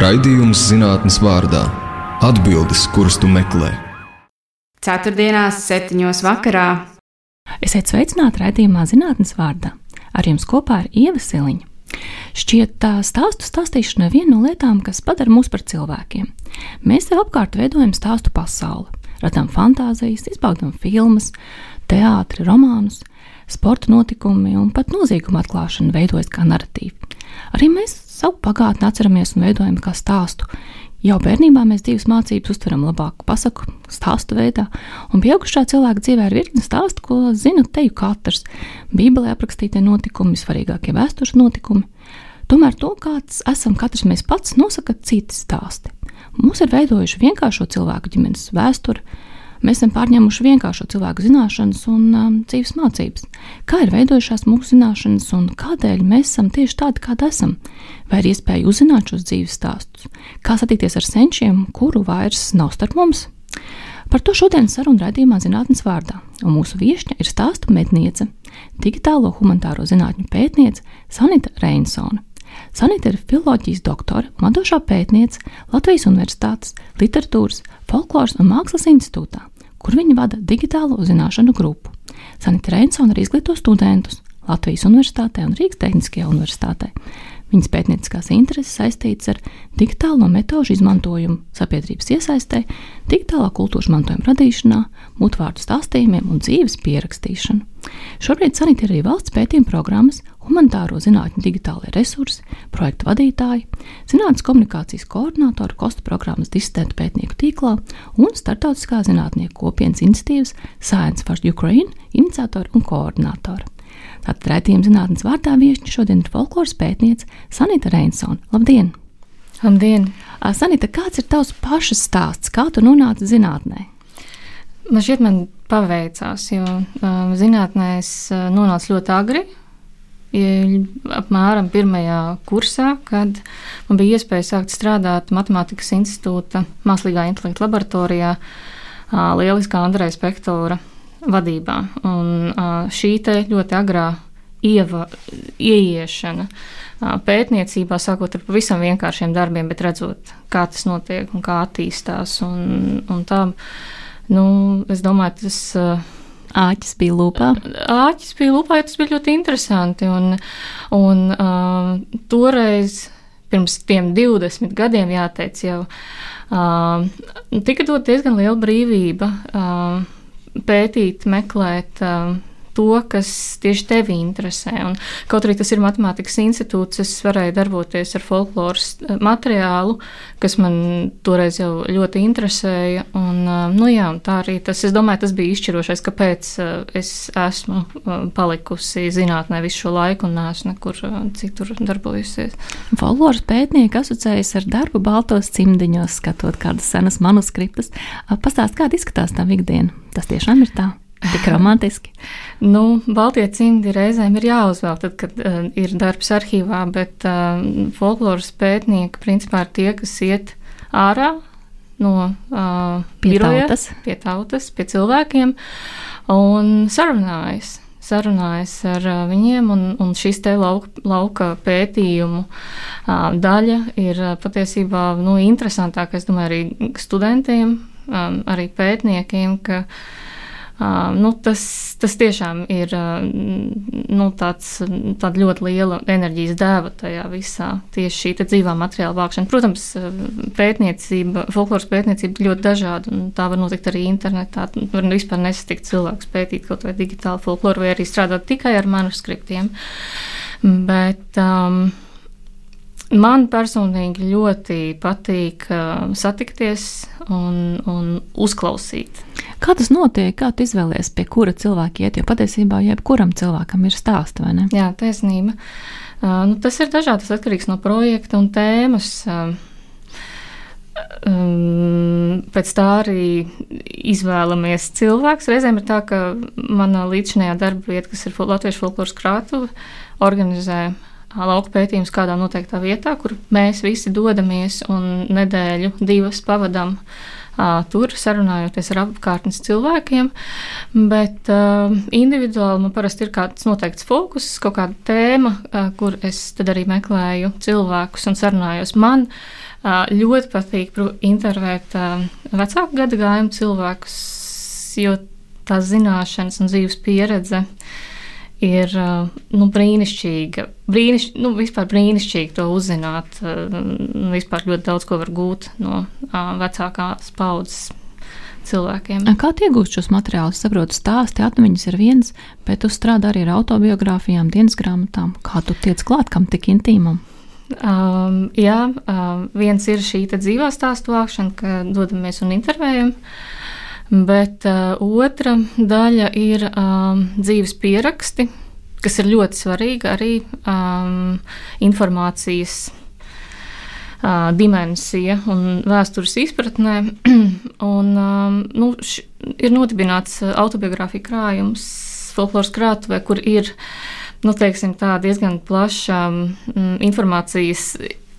Raidījums zinātnes vārdā - atbildes, kuras tu meklē. Ceturtdienās, septiņos vakarā. Esiet sveicināti raidījumā zinātnes vārdā. Ar jums kopā ir Ieva Siliņa. Šķiet, tā stāstu stāstīšana ir viena no lietām, kas padara mūs par cilvēkiem. Mēs sev apkārt veidojam stāstu pasauli, radām fantāzijas, izbaudām filmas, teātri, romānus, sporta notikumi un pat nozieguma atklāšana veidojas kā narratīvi. Arī mēs savu pagātni atceramies un veidojam kā stāstu. Jau bērnībā mēs divas mācības uztveram labāk pasaku, stāstu veidā, un pieaugušā cilvēka dzīvē ir virkne stāstu, ko zina teju katrs. Bībelē aprakstītie notikumi, svarīgākie vēstures notikumi. Tomēr to, kāds esam katrs mēs pats, nosaka citi stāsti. Mūs ir veidojuši vienkāršo cilvēku ģimenes vēsturi, Mēs esam pārņēmuši vienkāršo cilvēku zināšanas un um, dzīves mācības. Kā ir veidojušās mūsu zināšanas un kādēļ mēs esam tieši tādi, kādi esam? Vai ir iespēja uzzināt šos dzīves stāstus? Kā satikties ar senčiem, kuru vairs nav starp mums? Par to šodien sarunu raidījumā zinātnes vārdā, un mūsu viesne ir stāstu medniece, digitālo humanitāro zinātņu pētniece Sanita Reinsone. Sanita ir filozofijas doktore, vadošā pētniece Latvijas Universitātes Literatūras, Folkloras un Mākslas institūtā, kur viņa vada digitālo zināšanu grupu. Sanita Reinsona arī izglīto studentus Latvijas Universitātē un Rīgas Tehniskajā universitātē. Viņas pētnieciskās intereses saistītas ar digitālo metožu izmantojumu, sabiedrības iesaistē, digitālā kultūras mantojuma radīšanā, mutvārdu stāstījumiem un dzīves pierakstīšanu. Šobrīd Sanita ir arī valsts pētījuma programmas, humanitāro zinātņu digitālajie resursi, projektu vadītāji, zinātnes komunikācijas koordinātori kostu programmas disidentu pētnieku tīklā un startautiskā zinātnieku kopienas iniciatīvas Science for Ukraine iniciatori un koordinātori. Tātad raidījuma zinātnes vārdā viesiņa šodien ir folkloras pētniece Sanita Reinsona. Labdien! Labdien! Sanita, kāds ir tavs pašas stāsts? Kā tu nonāci zinātnē? Man šķiet, man paveicās, jo uh, zinātnē es uh, nonācu ļoti agri. Apmēram pirmajā kursā, kad man bija iespēja sākt strādāt Matemātikas institūta mākslīgā intelekta laboratorijā, Lieliskā Andreja Spektora vadībā. Un šī ļoti agrā ieva, ieiešana pētniecībā, sākot ar pavisam vienkāršiem darbiem, bet redzot, kā tas notiek un kā attīstās. Un, un tā, nu, es domāju, tas. Āķis bija lūpā. Āķis bija lūpā, ja tas bija ļoti interesanti. Un, un uh, toreiz, pirms tiem 20 gadiem, jāteic, jau uh, tika dot diezgan liela brīvība. Uh, pētīt, meklēt. Uh, to, kas tieši tevi interesē. Un, kaut arī tas ir matemātikas institūts, es varēju darboties ar folkloras uh, materiālu, kas man toreiz jau ļoti interesēja. Un, uh, nu, jā, tā arī tas, es domāju, tas bija izšķirošais, kāpēc uh, es esmu palikusi zinātnē visu šo laiku un neesmu nekur citur darbojusies. Folkloras pētnieki asociējas ar darbu baltos cimdiņos, skatot kādas senas manuskriptus. Pastāst, kāda izskatās tā ikdiena? Tas tiešām ir tā. Tik romantiski. nu, Baltie cimdi reizēm ir jāuzvēl, tad, kad uh, ir darbs arhīvā, bet uh, folkloras pētnieki principā ir tie, kas iet ārā no uh, pie, biroja, tautas. pie tautas, pie cilvēkiem un sarunājas. Sarunājas ar uh, viņiem, un, un šis te lauka, lauka pētījumu uh, daļa ir uh, patiesībā nu, interesantākā, es domāju, arī studentiem, um, arī pētniekiem, ka uh, Uh, nu, tas, tas tiešām ir uh, nu, tāds, ļoti liela enerģijas dēva tajā visā. Tieši šī dzīvā materiāla vākšana. Protams, pētniecība, folkloras pētniecība ļoti dažāda, tā var notikt arī internetā. Var vispār nesatikt cilvēkus pētīt kaut vai digitālu folkloru, vai arī strādāt tikai ar manuskriptiem. Bet, um, Man personīgi ļoti patīk uh, satikties un, un uzklausīt. Kā tas notiek? Kā tu izvēlējies, pie kura cilvēka iet? Jo patiesībā jebkuram cilvēkam ir stāsts, vai ne? Jā, taisnība. Uh, nu, tas ir dažādi, tas atkarīgs no projekta un tēmas. Uh, um, pēc tā arī izvēlamies cilvēks. Reizēm ir tā, ka mana līdzinājā darba vieta, kas ir Latviešu folkloras krātuve, organizē lauka pētījums kādā noteiktā vietā, kur mēs visi dodamies un nedēļu, divas pavadām tur sarunājoties ar apkārtnes cilvēkiem. Bet individuāli man parasti ir kāds noteikts fokus, kaut kāda tēma, kur es tad arī meklēju cilvēkus un sarunājos. Man ļoti patīk intervēt vecāku gadu gājumu cilvēkus, jo tās zināšanas un dzīves pieredze ir nu, brīnišķīga. Brīniš, nu, vispār brīnišķīgi to uzzināt. Vispār ļoti daudz ko var gūt no vecākās paudzes. Cilvēkiem. Kā iegūst šos materiālus? Saprotu, stāsti, atmiņas ir viens, bet tu strādā arī ar autobiogrāfijām, dienas grāmatām. Kā tu tiec klāt, kam tik intīmam? Um, jā, um, viens ir šī dzīvā stāstu vākšana, ka dodamies un intervējam. Uh, Bet uh, otra daļa ir um, dzīves pieraksti, kas ir ļoti svarīga arī um, informācijas uh, dimensija un vēstures izpratnē. un, um, nu, š, ir nodibināts autobiogrāfija krājums folkloras krātuvē, kur ir nu, teiksim, tā, diezgan plaša um, informācijas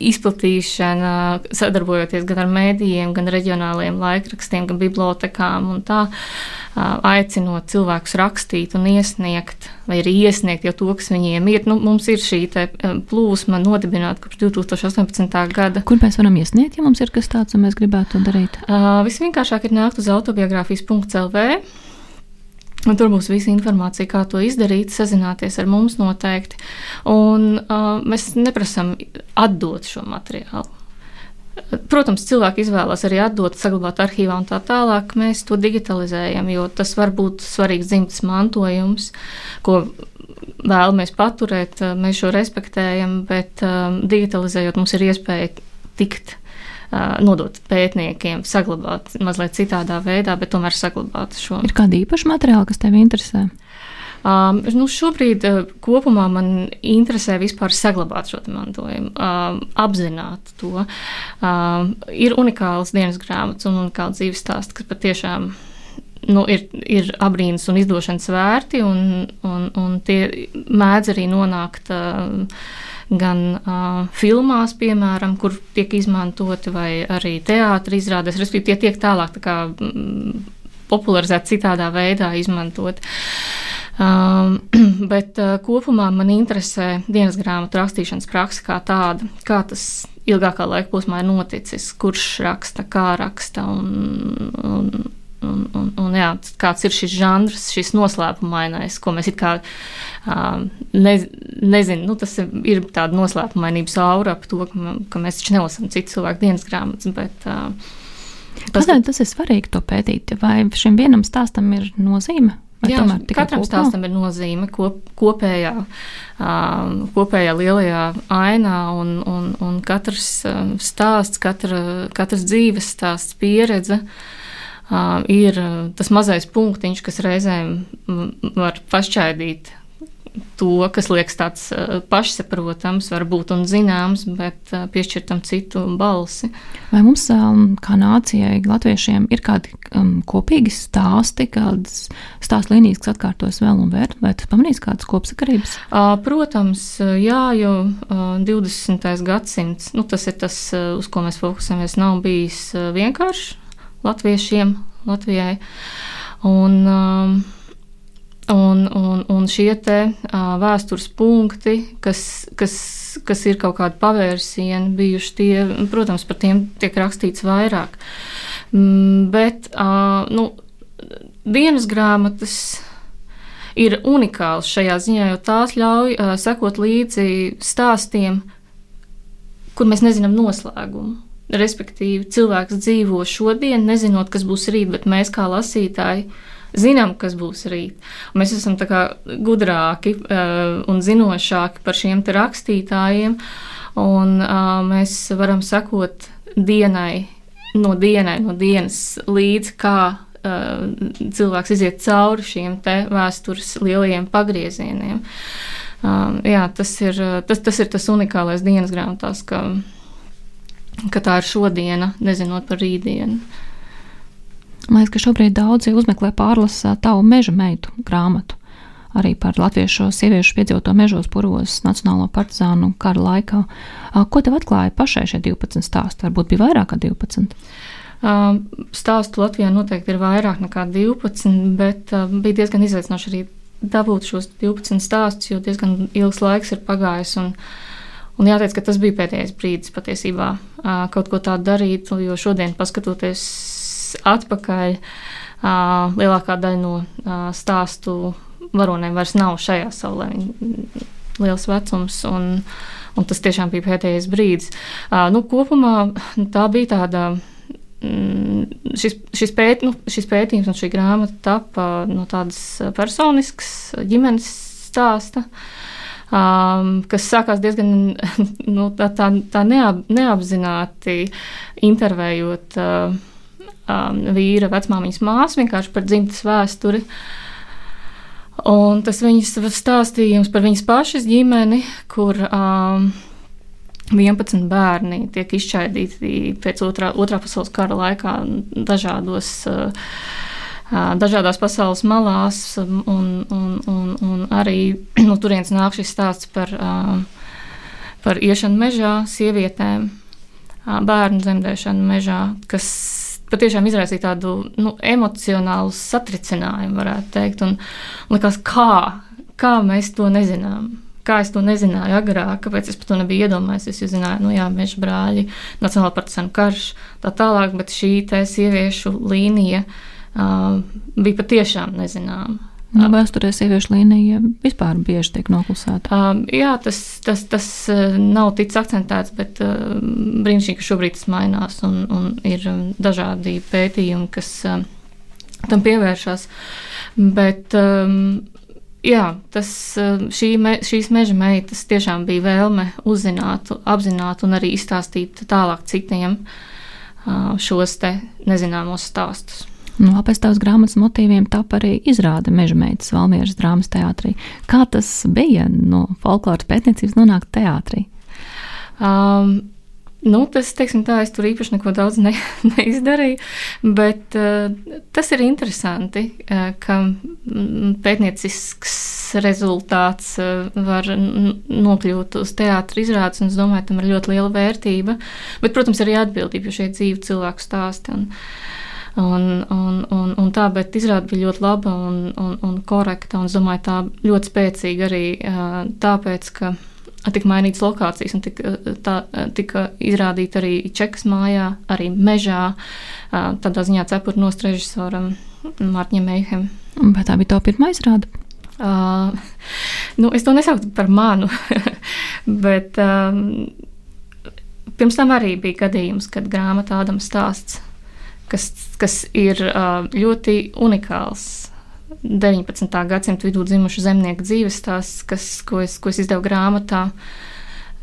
izplatīšana, sadarbojoties gan ar mēdījiem, gan reģionāliem laikrakstiem, gan bibliotekām un tā, aicinot cilvēkus rakstīt un iesniegt, vai arī iesniegt jau to, kas viņiem ir. Nu, mums ir šī plūsma nodibināta kopš 2018. gada. Kur mēs varam iesniegt, ja mums ir kas tāds, un mēs gribētu to darīt? Uh, visvienkāršāk ir nākt uz autobiogrāfijas.lv Un tur būs visa informācija, kā to izdarīt, sazināties ar mums noteikti. Un, uh, mēs neprasām atdot šo materiālu. Protams, cilvēki izvēlas arī atdot, saglabāt arhīvā un tā tālāk. Mēs to digitalizējam, jo tas var būt svarīgs dzimtas mantojums, ko vēlamies paturēt. Mēs šo respektējam, bet um, digitalizējot, mums ir iespēja tikt nodot pētniekiem, saglabāt mazliet citādā veidā, bet tomēr saglabāt šo. Ir kādi īpaši materiāli, kas tev interesē? Um, nu šobrīd uh, kopumā man interesē vispār saglabāt šo mantojumu, um, apzināt to. Um, ir unikāls dienas grāmatas un unikāls dzīves stāsts, kas patiešām nu, ir, ir abrīnas un izdošanas vērti, un, un, un tie mēdz arī nonākt. Uh, gan uh, filmās, piemēram, kur tiek izmantoti, vai arī teātris izrādēs, respektīvi, tie tiek tālāk tā kā, mm, popularizēti citādā veidā, izmantot. Um, bet uh, kopumā man interesē dienas grāmatu rakstīšanas praksa kā tāda, kā tas ilgākā laika posmā ir noticis, kurš raksta, kā raksta un, un, Un, un, un, jā, kāds ir šis žanrs, šis noslēpumainais, ko mēs it kā uh, ne, nezinām. Nu, tas ir tāds noslēpumainības aura ap to, ka, ka mēs taču nelasām citu cilvēku dienas grāmatas. Bet, uh, tas, Kādēļ tas ir svarīgi to pētīt? Vai šim vienam stāstam ir nozīme? Jā, katram kopumā? stāstam ir nozīme kop, kopējā, um, kopējā lielajā ainā, un, un, un katrs um, stāsts, katra, katrs dzīves stāsts, pieredze. Uh, ir tas mazais punktiņš, kas reizēm var pašķaidīt to, kas liekas tāds pašsaprotams, varbūt un zināms, bet piešķirtam citu balsi. Vai mums, um, kā nācijai, latviešiem, ir kādi um, kopīgi stāsti, kādas stāstu līnijas, kas atkārtos vēl un vēl, vai tas pamanīs kādas kopsakarības? Protams, jā, jo uh, 20. gadsimts, nu, tas ir tas, uz ko mēs fokusējamies, nav bijis vienkāršs latviešiem, Latvijai. Un, um, Un, un, un šie te, uh, vēstures punkti, kas, kas, kas ir kaut kādi pavērsieni, bijuši tie, protams, par tiem tiek rakstīts vairāk. Mm, bet uh, nu, dienas grāmatas ir unikāls šajā ziņā, jo tās ļauj uh, sekot līdzi stāstiem, kur mēs nezinām noslēgumu. Respektīvi, cilvēks dzīvo šodien, nezinot, kas būs rīt, bet mēs kā lasītāji zinām, kas būs rīt. Un mēs esam gudrāki uh, un zinošāki par šiem rakstītājiem, un uh, mēs varam sekot dienai, no dienai, no dienas līdz kā uh, cilvēks iziet cauri šiem vēstures lielajiem pagriezieniem. Uh, jā, tas, ir, tas, tas ir tas unikālais dienas grāmatās, ka ka tā ir šodiena, nezinot par rītdienu. Man liekas, ka šobrīd daudzi uzmeklē pārlasā tavu meža meitu grāmatu. Arī par latviešu sieviešu piedzīvoto mežos puros Nacionālo partizānu kara laikā. Ko tev atklāja pašai šie 12 stāsti? Varbūt bija vairāk kā 12? Stāstu Latvijā noteikti ir vairāk nekā 12, bet bija diezgan izaicinoši arī dabūt šos 12 stāstus, jo diezgan ilgs laiks ir pagājis. Un, Un jāteic, ka tas bija pēdējais brīdis patiesībā kaut ko tādu darīt, jo šodien, paskatoties atpakaļ, lielākā daļa no stāstu varonēm vairs nav šajā saulē. Liels vecums, un, un tas tiešām bija pēdējais brīdis. Nu, kopumā tā bija tāda mm, šis, šis, pēt, nu, šis pētījums un šī grāmata tapa no tādas personiskas ģimenes stāsta. Um, kas sākās diezgan nu, tā, tā, tā neap, neapzināti intervējot uh, um, vīra vecmāmiņas māsu vienkārši par dzimtas vēsturi. Un tas viņas stāstījums par viņas pašas ģimeni, kur um, 11 bērni tiek izšķaidīti pēc otrā, otrā pasaules kara laikā dažādos. Uh, dažādās pasaules malās, un, un, un, un arī no turienes nāk šis stāsts par, par iešanu mežā, sievietēm, bērnu dzemdēšanu mežā, kas patiešām izraisīja tādu nu, emocionālu satricinājumu, varētu teikt. Un, likās, kā, kā mēs to nezinām. Kā es to nezināju agrāk, kāpēc es par to nebiju iedomājies. Es zināju, nu jā, meža brāļi, Nacionālā partisāna karš, tā tālāk, bet šī sieviešu līnija uh, bija patiešām nezināma. Nu, vēsturē sieviešu līnija vispār bieži tiek noklusēta. Uh, jā, tas, tas, tas nav ticis akcentēts, bet uh, brīnišķīgi, ka šobrīd tas mainās un, un ir dažādi pētījumi, kas uh, tam pievēršas. Bet, um, jā, tas, šī me, šīs meža meitas tiešām bija vēlme uzzināt, apzināt un arī izstāstīt tālāk citiem uh, šos te nezināmos stāstus. Nu, pēc tavas grāmatas motīviem tapa arī izrāde Meža meitas Valmieras drāmas teātrī. Kā tas bija no folkloras pētniecības nonākt teātrī? Um, Nu, tas, teiksim, tā, es tur īpaši neko daudz ne, neizdarīju, bet uh, tas ir interesanti, uh, ka mm, pētniecisks rezultāts uh, var nokļūt uz teātris izrādes, un es domāju, tam ir ļoti liela vērtība. Bet, protams, arī atbildība, jo šie dzīvi cilvēku stāsti. Un, uh, Un, un, un, un tā, bet izrāda bija ļoti laba un, un, un korekta. Un es domāju, tā ļoti spēcīga arī tāpēc, ka tika mainītas lokācijas un tika, tā, tika izrādīta arī Čekas mājā, arī mežā. Tādā ziņā cepura nost režisoram Mārķiem Meiham. Vai tā bija tā pirmā izrāde? Uh, nu, es to nesauktu par manu, bet um, pirms tam arī bija gadījums, kad grāmatā Ādams stāsts kas, kas ir ļoti unikāls. 19. gadsimta vidū dzimušu zemnieku dzīves stāsts, kas, ko, es, ko es izdevu grāmatā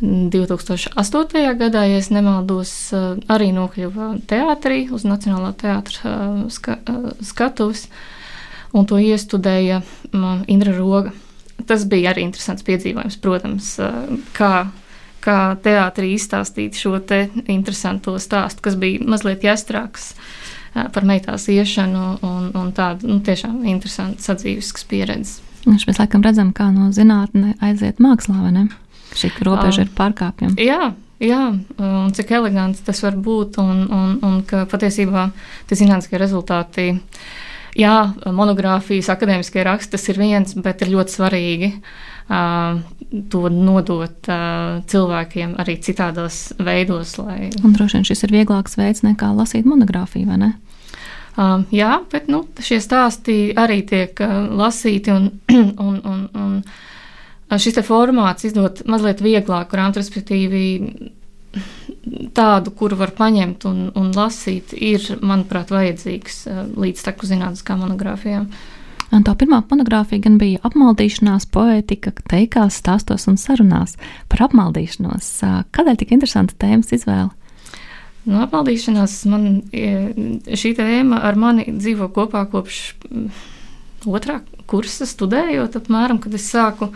2008. gadā, ja nemaldos, arī nokļuva teātrī, uz Nacionālā teātra ska, skatuves, un to iestudēja Indra Roga. Tas bija arī interesants piedzīvojums, protams, kā, kā teātrī izstāstīt šo te interesanto stāstu, kas bija mazliet jāstrāks par meitās iešanu un, un tādu nu, tiešām interesantu sadzīves pieredzi. Mēs laikam redzam, kā no zinātnē aiziet mākslā, vai ne? Šī robeža ir pārkāpjama. Jā, jā, un cik eleganti tas var būt, un, un, un ka patiesībā tie zinātniskie rezultāti, jā, monogrāfijas, akadēmiskie raksti, tas ir viens, bet ir ļoti svarīgi uh, to nodot uh, cilvēkiem arī citādos veidos. Lai... Un droši vien šis ir vieglāks veids nekā lasīt monogrāfiju, vai ne? Um, jā, bet nu, šie stāsti arī tiek uh, lasīti, un, un, un, un šis formāts izdod mazliet vieglāku grāmatu, respektīvi tādu, kuru var paņemt un, un lasīt, ir, manuprāt, vajadzīgs uh, līdz teku zinātniskām monogrāfijām. Un tā pirmā monogrāfija gan bija apmaldīšanās, poētika, teikās, stāstos un sarunās par apmaldīšanos. Kādēļ tik interesanta tēmas izvēle? Nu, apmaldīšanās man šī tēma ar mani dzīvo kopā kopš otrā kursa studējot, apmēram, kad es sāku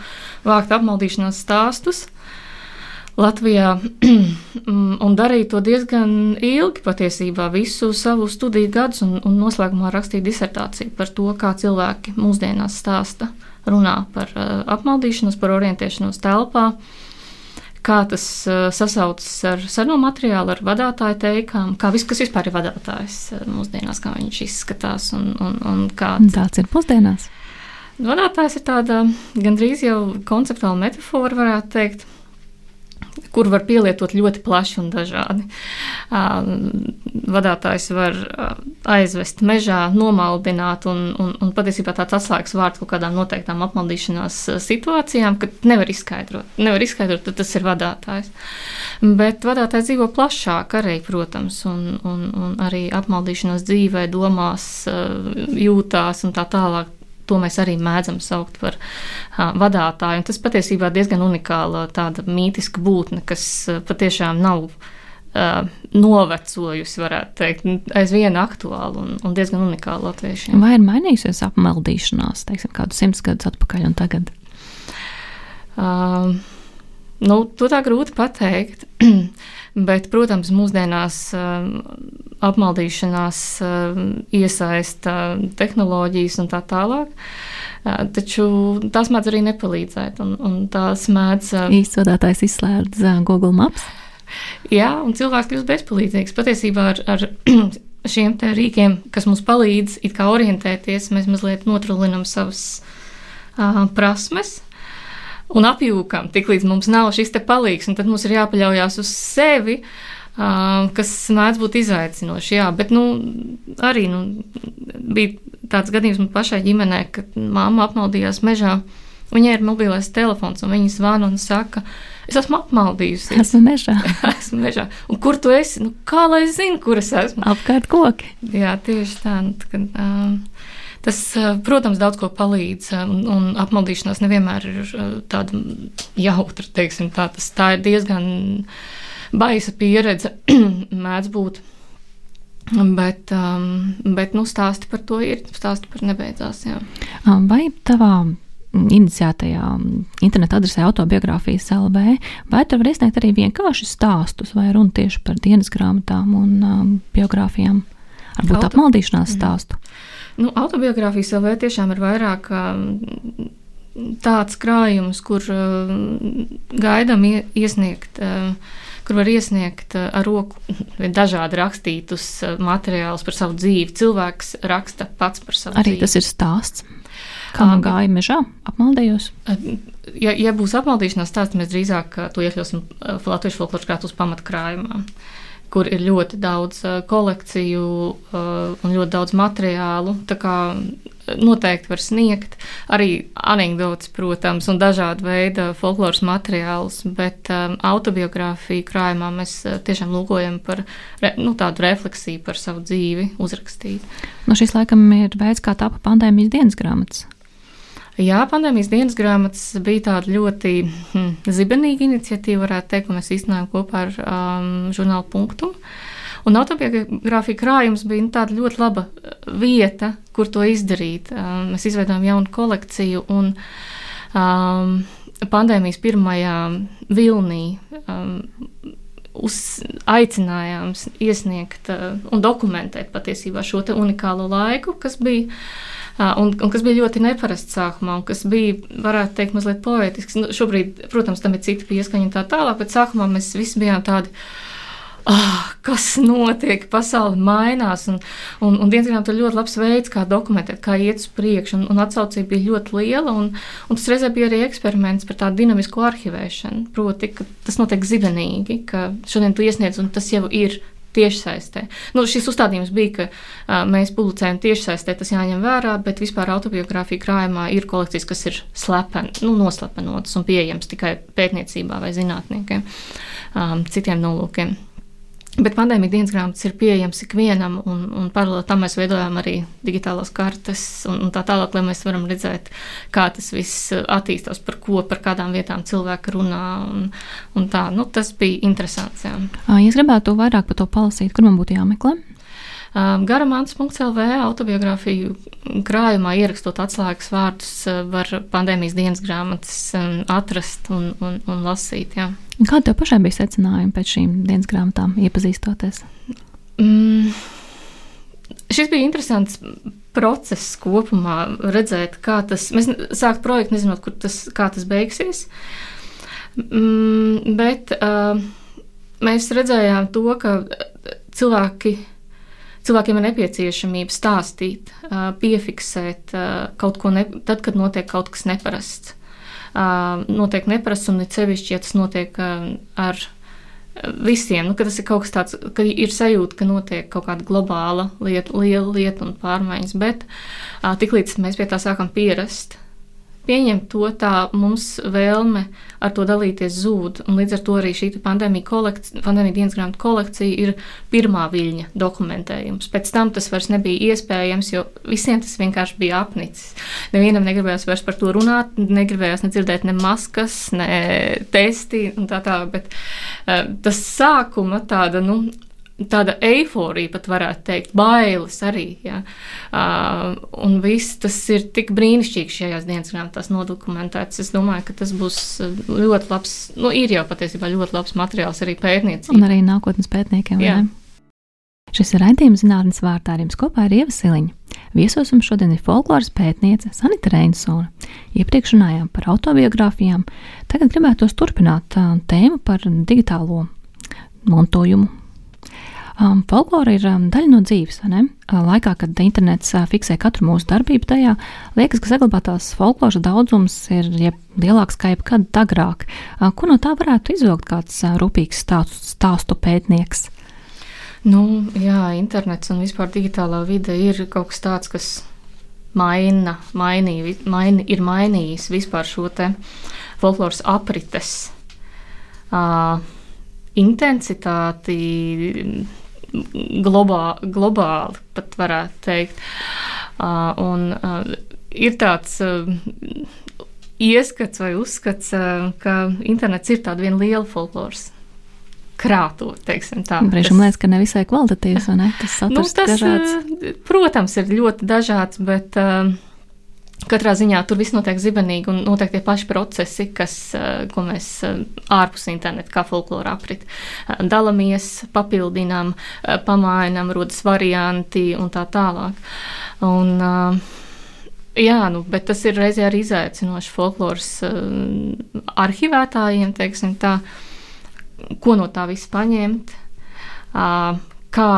vākt apmaldīšanās stāstus. Latvijā un darīju to diezgan ilgi, patiesībā visu savu studiju gadus, un, un noslēgumā rakstīju disertāciju par to, kā cilvēki mūsdienās stāsta, runā par uh, apmaldīšanos, par orientēšanos telpā. Kā tas uh, sasaucas ar seno materiālu, ar vadītāju teikām, kā viss, kas vispār ir vadītājs uh, mūsdienās, kā viņš izskatās un, un, un kā. Tāds ir pusdienās. Vadītājs ir tāda gandrīz jau konceptuāla metafora, varētu teikt kur var pielietot ļoti plaši un dažādi. Vadītājs var aizvest mežā, nomaldināt, un, un, un patiesībā tāds atslēgas vārds kaut kādām noteiktām apmaldīšanās situācijām, kad nevar izskaidrot. Nevar izskaidrot, tad tas ir vadītājs. Bet vadītājs dzīvo plašāk arī, protams, un, un, un arī apmaldīšanās dzīvē, domās, jūtās un tā tālāk to mēs arī mēdzam saukt par uh, vadītāju. Un tas patiesībā ir diezgan unikāla tāda mītiska būtne, kas uh, patiešām nav uh, novecojusi, varētu teikt, aizvien aktuāla un, un diezgan unikāla latviešiem. Vai ir mainījusies apmeldīšanās, teiksim, kādu simts gadus atpakaļ un tagad? Uh, nu, to tā grūti pateikt. Bet, protams, mūsdienās uh, apmaldīšanās uh, iesaista tehnoloģijas un tā tālāk. Uh, taču tās mēdz arī nepalīdzēt. Un, un tās mēdz. Īstsodātājs izslēdz Google Maps. Jā, un cilvēks kļūst bezpalīdzīgs. Patiesībā ar, ar šiem rīkiem, kas mums palīdz orientēties, mēs mazliet notrulinam savas uh, prasmes un apjūkam, tiklīdz mums nav šis te palīgs, un tad mums ir jāpaļaujas uz sevi. Uh, kas mēdz būt izaicinoši, jā, bet nu, arī nu, bija tāds gadījums man pašai ģimenē, kad mamma apmaldījās mežā. Viņai ir mobilais telefons, un viņa zvana un saka, es esmu apmaldījusies. Esmu mežā. esmu mežā. Un kur tu esi? Nu, kā lai es zinu, kur es esmu? Apkārt koki. Jā, tieši tā. Nu, kad, um, Tas, protams, daudz ko palīdz, un, un apmaldīšanās nevienmēr ir tāda jautra, teiksim tā. Tas, tā ir diezgan baisa pieredze, mēdz būt. Bet, um, bet nu, stāsti par to ir, stāsti par nebeidzās. Jā. Vai tavā iniciētajā interneta adresē autobiogrāfijas LV, vai tur var iesniegt arī vienkārši stāstus, vai runa tieši par dienas grāmatām un um, biogrāfijām, varbūt Auto... apmaldīšanās stāstu? Mm. Nu, autobiogrāfijas LV tiešām ir vairāk tāds krājums, kur gaidām iesniegt kur var iesniegt ar roku dažādi rakstītus materiālus par savu dzīvi. Cilvēks raksta pats par savu Arī dzīvi. Arī tas ir stāsts. Kā man gāja mežā, apmaldījos? Ja, ja būs apmaldīšanās stāsts, mēs drīzāk to iekļausim Latvijas folkloras krātuves pamatkrājumā kur ir ļoti daudz uh, kolekciju uh, un ļoti daudz materiālu. Tā kā noteikti var sniegt arī anekdotas, protams, un dažādu veidu folkloras materiālus, bet um, autobiogrāfiju krājumā mēs tiešām lūkojam par re, nu, tādu refleksiju par savu dzīvi, uzrakstīt. Nu, šis laikam ir veids, kā tapa pandēmijas dienas grāmatas. Jā, pandēmijas dienas grāmatas bija tāda ļoti hm, zibenīga iniciatīva, varētu teikt, ko mēs īstenojam kopā ar um, žurnālu punktu. Un autobiogrāfija krājums bija nu, tāda ļoti laba uh, vieta, kur to izdarīt. Um, mēs izveidojām jaunu kolekciju un um, pandēmijas pirmajā vilnī. Um, Uz, aicinājām iesniegt uh, un dokumentēt patiesībā šo unikālo laiku, kas bija un, un kas bija ļoti neparasts sākumā, un kas bija, varētu teikt, mazliet poetisks. Nu, šobrīd, protams, tam ir cita pieskaņa un tā tālāk, bet sākumā mēs visi bijām tādi. Oh, kas notiek? Pasaule mainās, un, un, un dienas grāmatā ir ļoti labs veids, kā dokumentēt, kā iet uz priekšu. Un, un atsaucība bija ļoti liela, un, un tas reizē bija arī eksperiments par tādu dinamisku arhivēšanu. Proti, tas notiek zibenīgi, ka šodien tu iesniedz, un tas jau ir tiešsaistē. Nu, šis uzstādījums bija, ka mēs publicējam tiešsaistē, tas jāņem vērā, bet vispār autobiogrāfija krājumā ir kolekcijas, kas ir slepen, nu, noslepenotas un pieejamas tikai pētniecībā vai zinātniekiem, um, citiem nolūkiem. Bet pandēmija dienas grāmatas ir pieejamas ikvienam, un, un paralēli tam mēs veidojam arī digitālās kartes un, un tā tālāk, lai mēs varam redzēt, kā tas viss attīstās, par ko, par kādām vietām cilvēki runā. Un, un tā, nu, tas bija interesants. Jā. Ja es gribētu vairāk par to palasīt, kur man būtu jāmeklē. Garamants.CLV autobiogrāfiju krājumā ierakstot atslēgas vārdus var pandēmijas dienas grāmatas atrast un, un, un lasīt. Jā. Kāda tev pašai bija secinājumi pēc šīm dienas grāmatām, iepazīstoties? Mm. Šis bija interesants process kopumā, redzēt, kā tas, mēs sākām projektu, nezinot, kur tas, kā tas beigsies. Mm, bet uh, mēs redzējām to, ka cilvēki. Cilvēkiem ir nepieciešamība stāstīt, piefiksēt kaut ko, ne, tad, kad notiek kaut kas neparasts. Notiek neparasts, un it sevišķi, ja tas notiek ar visiem, nu, ka tas ir kaut kas tāds, ka ir sajūta, ka notiek kaut kāda globāla lieta, liela lieta un pārmaiņas, bet tiklīdz mēs pie tā sākam pierast, pieņemt to, tā mums vēlme ar to dalīties zūd. Līdz ar to arī šī pandēmija, kolekcija, pandēmija dienas grāmatu kolekcija ir pirmā viļņa dokumentējums. Pēc tam tas vairs nebija iespējams, jo visiem tas vienkārši bija apnicis. Nevienam negribējās vairs par to runāt, negribējās nedzirdēt ne maskas, ne testi un tā tālāk. Bet uh, tas sākuma tāda, nu, tāda eiforija, pat varētu teikt, bailes arī. Ja? Uh, un viss tas ir tik brīnišķīgi šajās dienas grāmatās nodokumentēts. Es domāju, ka tas būs ļoti labs, nu, ir jau patiesībā ļoti labs materiāls arī pētniecībai. Un arī nākotnes pētniekiem. Šis ir raidījums zinātnes vārtā ar jums kopā ar Ieva Siliņu. Viesos mums šodien ir folkloras pētniece Sanita Reinsona. Iepriekš runājām par autobiogrāfijām, tagad gribētos turpināt tēmu par digitālo mantojumu, Um, folklora ir um, daļa no dzīves. Uh, laikā, kad internets uh, fiksē katru mūsu darbību, tajā liekas, ka saglabātās folkloras daudzums ir ja lielāks kā jebkad agrāk. Uh, ko no tā varētu izvilkt kāds uh, rūpīgs stāstu, stāstu pētnieks? Nu, jā, internets un vispār digitālā vide ir kaut kas tāds, kas maina, mainī, maini, ir mainījis vispār šo folkloras aprites uh, intensitāti globā, globāli, pat varētu teikt. Uh, un uh, ir tāds uh, ieskats vai uzskats, uh, ka internets ir tāda viena liela folkloras krātuve, teiksim tā. Brīžam liekas, ka nevisai kvalitatīvs, vai ne? Tas saturs nu, tas, dažāds. Protams, ir ļoti dažāds, bet uh, Katrā ziņā tur viss notiek zibenīgi un notiek tie paši procesi, kas, eh, ko mēs eh, ārpus interneta, kā folklora aprit, eh, dalāmies, papildinām, pamainām, rodas varianti un tā tālāk. Un, jā, nu, bet tas ir reizē arī izaicinoši folkloras arhivētājiem, teiksim tā, ko no tā viss paņemt, kā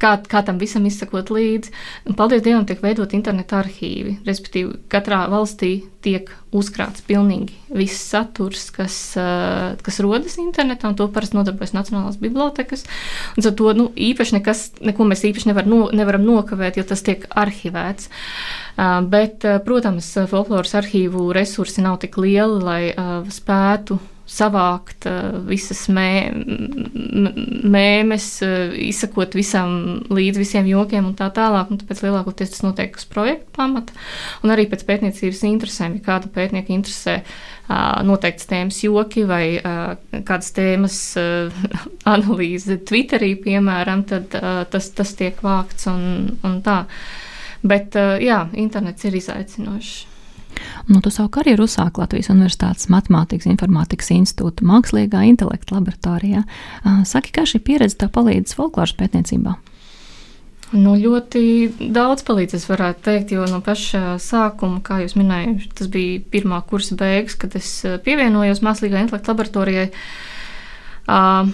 kā, kā tam visam izsakot līdzi. Un, paldies Dievam, tiek veidot interneta arhīvi. Respektīvi, katrā valstī tiek uzkrāts pilnīgi viss saturs, kas, kas rodas internetā, un to parasti nodarbojas Nacionālās bibliotekas. Un ar to nu, īpaši nekas, neko mēs īpaši nevar no, nevaram nokavēt, jo tas tiek arhivēts. Bet, protams, folkloras arhīvu resursi nav tik lieli, lai spētu savākt uh, visas mē, mēmes, uh, izsakot visam līdz visiem jokiem un tā tālāk. Un tāpēc lielākoties tas notiek uz projekta pamata un arī pēc pētniecības interesēm. Ja kāda pētnieka interesē noteikts tēmas joki vai kādas tēmas analīze Twitterī, piemēram, tad tas, tas tiek vākts un, un tā. Bet jā, internets ir izaicinošs. Nu, tu savu karjeru uzsāki Latvijas Universitātes Matemātikas Informātikas institūta mākslīgā intelekta laboratorijā. Saki, kā šī pieredze tev palīdz folkloras pētniecībā? Nu, ļoti daudz palīdzēs, varētu teikt, jo no paša sākuma, kā jūs minējāt, tas bija pirmā kursa beigas, kad es pievienojos Mākslīgā intelekta laboratorijai. Uh,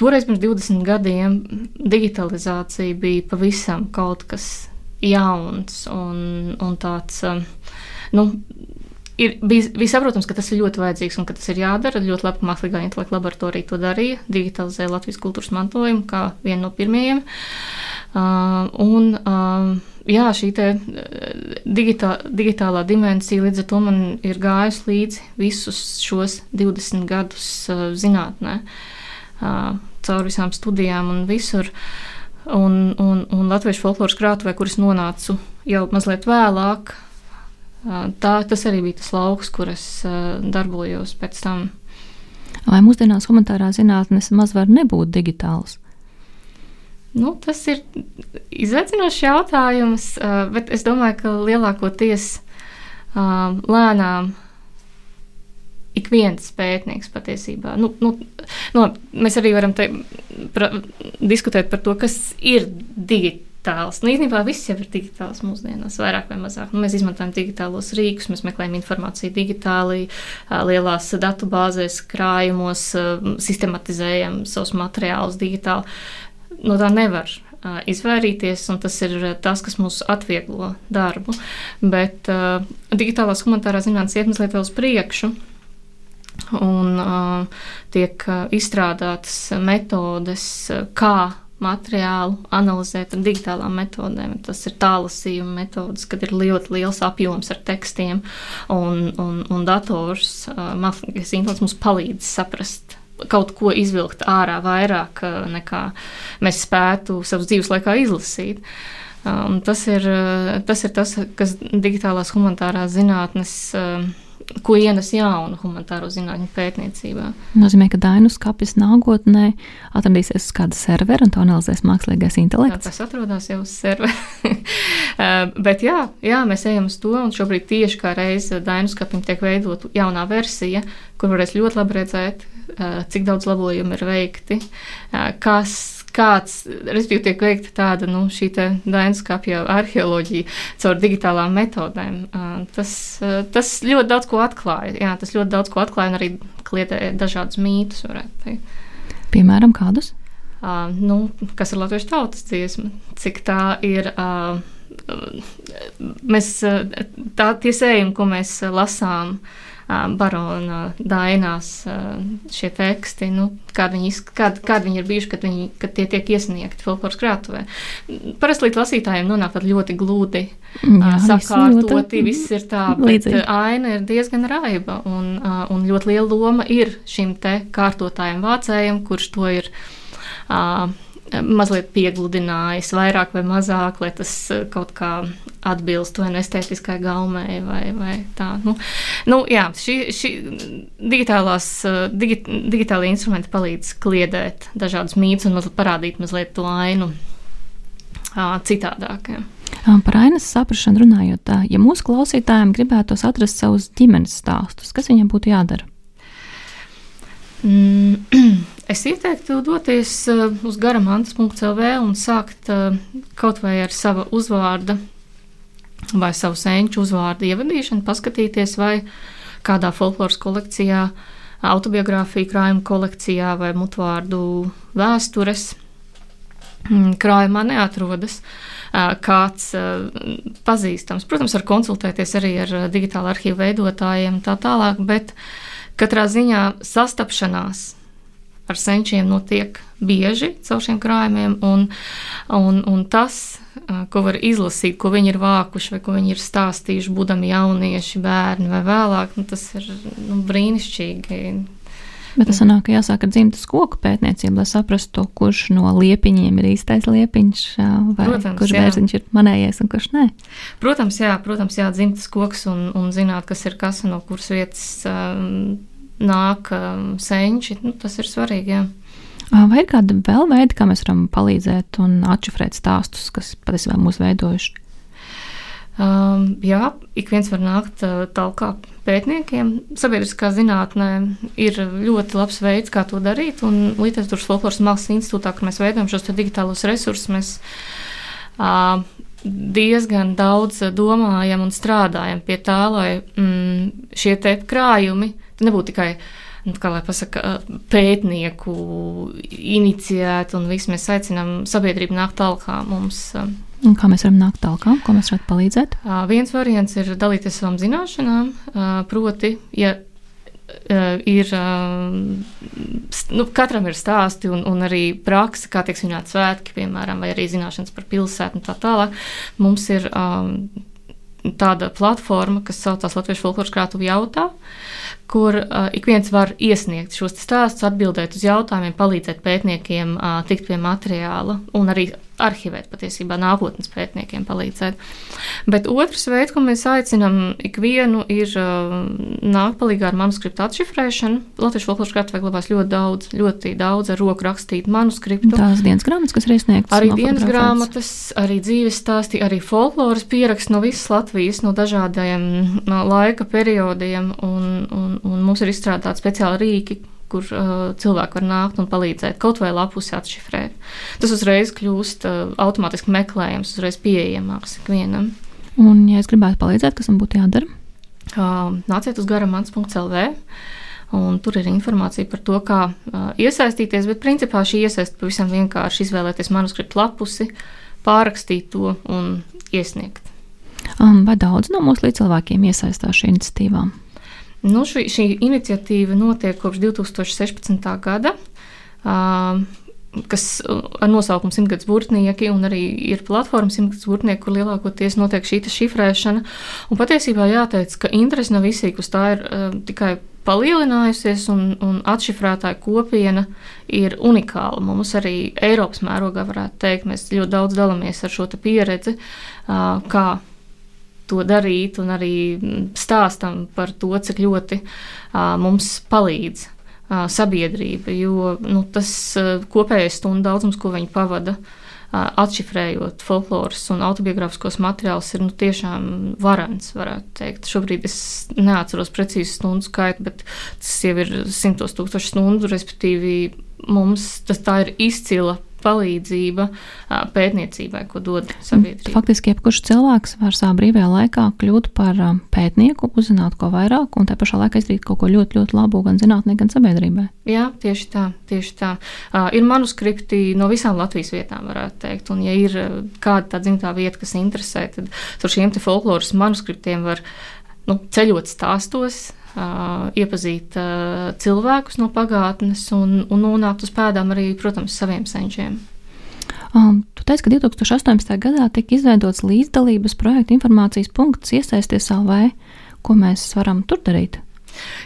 toreiz pirms 20 gadiem digitalizācija bija pavisam kaut kas jauns un, un tāds. Nu, ir bija saprotams, ka tas ir ļoti vajadzīgs un ka tas ir jādara. Ļoti labi, ka Mākslīgā intelekta laboratorija to darīja, digitalizēja Latvijas kultūras mantojumu kā vienu no pirmajiem. Uh, un, uh, jā, šī digitā, digitālā dimensija līdz ar to man ir gājusi līdzi visus šos 20 gadus uh, zinātnē, uh, caur visām studijām un visur. Uh, un, un, un latviešu folkloras krātuvē, kuras nonācu jau mazliet vēlāk. Tā, tas arī bija tas lauks, kur es darbojos pēc tam. Vai mūsdienās humanitārā zinātnes maz var nebūt digitāls? Nu, tas ir izaicinošs jautājums, bet es domāju, ka lielākoties lēnām ik viens pētnieks patiesībā. Nu, nu, nu, mēs arī varam te, pra, diskutēt par to, kas ir digi, digitāls. Nu, īstenībā viss jau ir digitāls mūsdienās, vairāk vai mazāk. Nu, mēs izmantojam digitālos rīkus, mēs meklējam informāciju digitāli, lielās datubāzēs, krājumos, sistematizējam savus materiālus digitāli. No tā nevar izvairīties, un tas ir tas, kas mums atvieglo darbu. Bet uh, digitālās humanitārās zinātnes iet mazliet vēl uz priekšu. Un uh, tiek izstrādātas metodes, kā materiālu analizēt ar digitālām metodēm. Tas ir tālasījuma metodas, kad ir ļoti liels apjoms ar tekstiem, un, un, un dators, mākslinieks intelekts mums palīdz saprast. Kaut ko izvilkt ārā vairāk nekā mēs spētu savas dzīves laikā izlasīt. Um, tas, ir, tas ir tas, kas digitālās humanitārās zinātnes uh, ko ienes jaunu humanitāro zinātņu pētniecībā. Nozīmē, ka Dainu skapis nākotnē atradīsies uz kāda servera un to analizēs mākslīgais intelekts. Jā, tas atrodas jau uz servera. Uh, bet jā, jā, mēs ejam uz to, un šobrīd tieši kā reize Dainu skapim tiek veidot jaunā versija, kur varēs ļoti labi redzēt, uh, cik daudz labojumu ir veikti, uh, kas kāds, respektīvi, tiek veikta tāda nu, šī dainskapja arheoloģija caur digitālām metodēm. Tas, tas ļoti daudz ko atklāja. Jā, tas ļoti daudz ko atklāja un arī kliedē dažādus mītus, varētu teikt. Piemēram, kādus? Uh, nu, kas ir latviešu tautas dziesma? Cik tā ir. Uh, mēs, tā, tie sējumi, ko mēs lasām, uh, barona dainās šie teksti, nu, kādi viņi, kād, kād viņi ir bijuši, kad, viņi, kad tie tiek iesniegti folkloras krātuvē. Parasti lasītājiem nonāk ļoti gludi Jā, sakārtoti, viss ir tā, bet līdzīgi. aina ir diezgan raiba, un, un ļoti liela loma ir šim te kārtotājiem vācējiem, kurš to ir. Uh, mazliet piegludinājis, vairāk vai mazāk, lai tas eh, kaut kā atbilst vai nu estētiskai gaumei vai, vai tā. Nu, nu, jā, šī, šī digitālās, eh, digi, digitālie instrumenti palīdz kliedēt dažādus mītus un parādīt mazliet to ainu citādāk. Jā. Par ainas saprāšanu runājot, ja mūsu klausītājiem gribētos atrast savus ģimenes stāstus, kas viņiem būtu jādara? Mm, es ieteiktu doties uh, uz garamantas.lv un sākt uh, kaut vai ar sava uzvārda vai savu senču uzvārdu ievadīšanu, paskatīties, vai kādā folkloras kolekcijā, autobiogrāfija krājuma kolekcijā vai mutvārdu vēstures mm, krājumā neatrodas uh, kāds pazīstams. Protams, var konsultēties arī ar digitālu arhīvu veidotājiem un tā tālāk, bet uh, Katrā ziņā sastapšanās ar senčiem notiek bieži caur šiem krājumiem, un, un, un tas, ko var izlasīt, ko viņi ir vākuši vai ko viņi ir stāstījuši, būdami jaunieši, bērni vai vēlāk, nu, tas ir nu, brīnišķīgi. Bet tas sanāk, ka jāsāk ar dzimtas koku pētniecību, lai saprastu, kurš no liepiņiem ir īstais liepiņš, vai protams, kurš bērziņš ir manējais un kurš nē. Protams, jā, protams, jā dzimtas koks un, un zināt, kas ir kas un no kuras vietas um, nāk um, senči, nu, tas ir svarīgi, jā. Vai ir kāda vēl veida, kā mēs varam palīdzēt un atšifrēt stāstus, kas patiesībā mūs veidojuši? Um, jā, ik viens var nākt uh, tālāk pētniekiem. Sabiedriskā zinātnē ir ļoti labs veids, kā to darīt. Un Literatūras folkloras mākslas institūtā, kur mēs veidojam šos digitālos resursus, mēs uh, diezgan daudz domājam un strādājam pie tā, lai mm, šie te krājumi nebūtu tikai nu, kā lai pasaka, pētnieku iniciēti, un viss mēs aicinām sabiedrību nākt tālāk mums. Uh, Un kā mēs varam nākt tālāk, kā mēs varam palīdzēt? Uh, viens variants ir dalīties savām zināšanām, uh, proti, ja uh, ir, nu, katram ir stāsti un, un arī praksa, kā tiek svinēti svētki, piemēram, vai arī zināšanas par pilsētu un tā tālāk. Mums ir um, tāda platforma, kas saucās Latvijas folkloras krātuvu jautā, kur uh, ik viens var iesniegt šos stāstus, atbildēt uz jautājumiem, palīdzēt pētniekiem uh, tikt pie materiāla un arī arhivēt, patiesībā nākotnes pētniekiem palīdzēt. Bet otrs veids, ko mēs aicinām ikvienu, ir uh, nākt palīdzīgā ar manuskriptu atšifrēšanu. Latvijas folkloras grāmatā glabās ļoti daudz, ļoti daudz ar roku rakstītu manuskriptu. Tās dienas grāmatas, kas ir iesniegtas. Arī dienas grāmatas, arī dzīves stāsti, arī folkloras pieraksts no visas Latvijas, no dažādiem no laika periodiem, un, un, un mums ir izstrādāti speciāli rīki, kur uh, cilvēki var nākt un palīdzēt kaut vai lapusi atšifrēt. tas uzreiz kļūst uh, automātiski meklējams, uzreiz pieejamāks ikvienam. Un, ja es gribētu palīdzēt, kas man būtu jādara? Uh, nāciet uz garamants.lv. Un tur ir informācija par to, kā uh, iesaistīties, bet principā šī iesaistība pavisam vienkārši izvēlēties manuskriptu lapusi, pārrakstīt to un iesniegt. Um, vai daudz no mūsu līdzcilvēkiem iesaistās šī iniciatīvā? Nu, šī, šī iniciatīva notiek kopš 2016. gada. Uh, kas ar nosaukumu Simtgadus burtnieki, un arī ir platforma Simtgadus burtnieki, kur lielākoties notiek šī šifrēšana. Un patiesībā jāteic, ka interese no visiem uz tā ir uh, tikai palielinājusies, un, un atšifrētāja kopiena ir unikāla. Mums arī Eiropas mērogā varētu teikt, mēs ļoti daudz dalāmies ar šo pieredzi, uh, kā to darīt, un arī stāstam par to, cik ļoti uh, mums palīdz sabiedrība, jo nu, tas kopējais stundu daudzums, ko viņi pavada atšifrējot folkloras un autobiogrāfiskos materiālus, ir nu, tiešām varants, varētu teikt. Šobrīd es neatceros precīzi stundu skaitu, bet tas jau ir simtos tūkstoši stundu, respektīvi mums tas tā ir izcila palīdzība pētniecībai, ko dod sabiedrība. Faktiski, jebkurš cilvēks var savā brīvajā laikā kļūt par pētnieku, uzzināt ko vairāk un tā pašā laikā izdarīt kaut ko ļoti, ļoti labu gan zinātnē, gan sabiedrībai. Jā, tieši tā. Tieši tā. Ir manuskripti no visām Latvijas vietām, varētu teikt. Un, ja ir kāda tāda dzimtā vieta, kas interesē, tad ar šiem folkloras manuskriptiem var nu, ceļot stāstos, iepazīt cilvēkus no pagātnes un, un nonākt uz pēdām arī, protams, saviem senčiem. Um, tu teici, ka 2018. gadā tika izveidots līdzdalības projekta informācijas punkts iesaisties LV. Ko mēs varam tur darīt?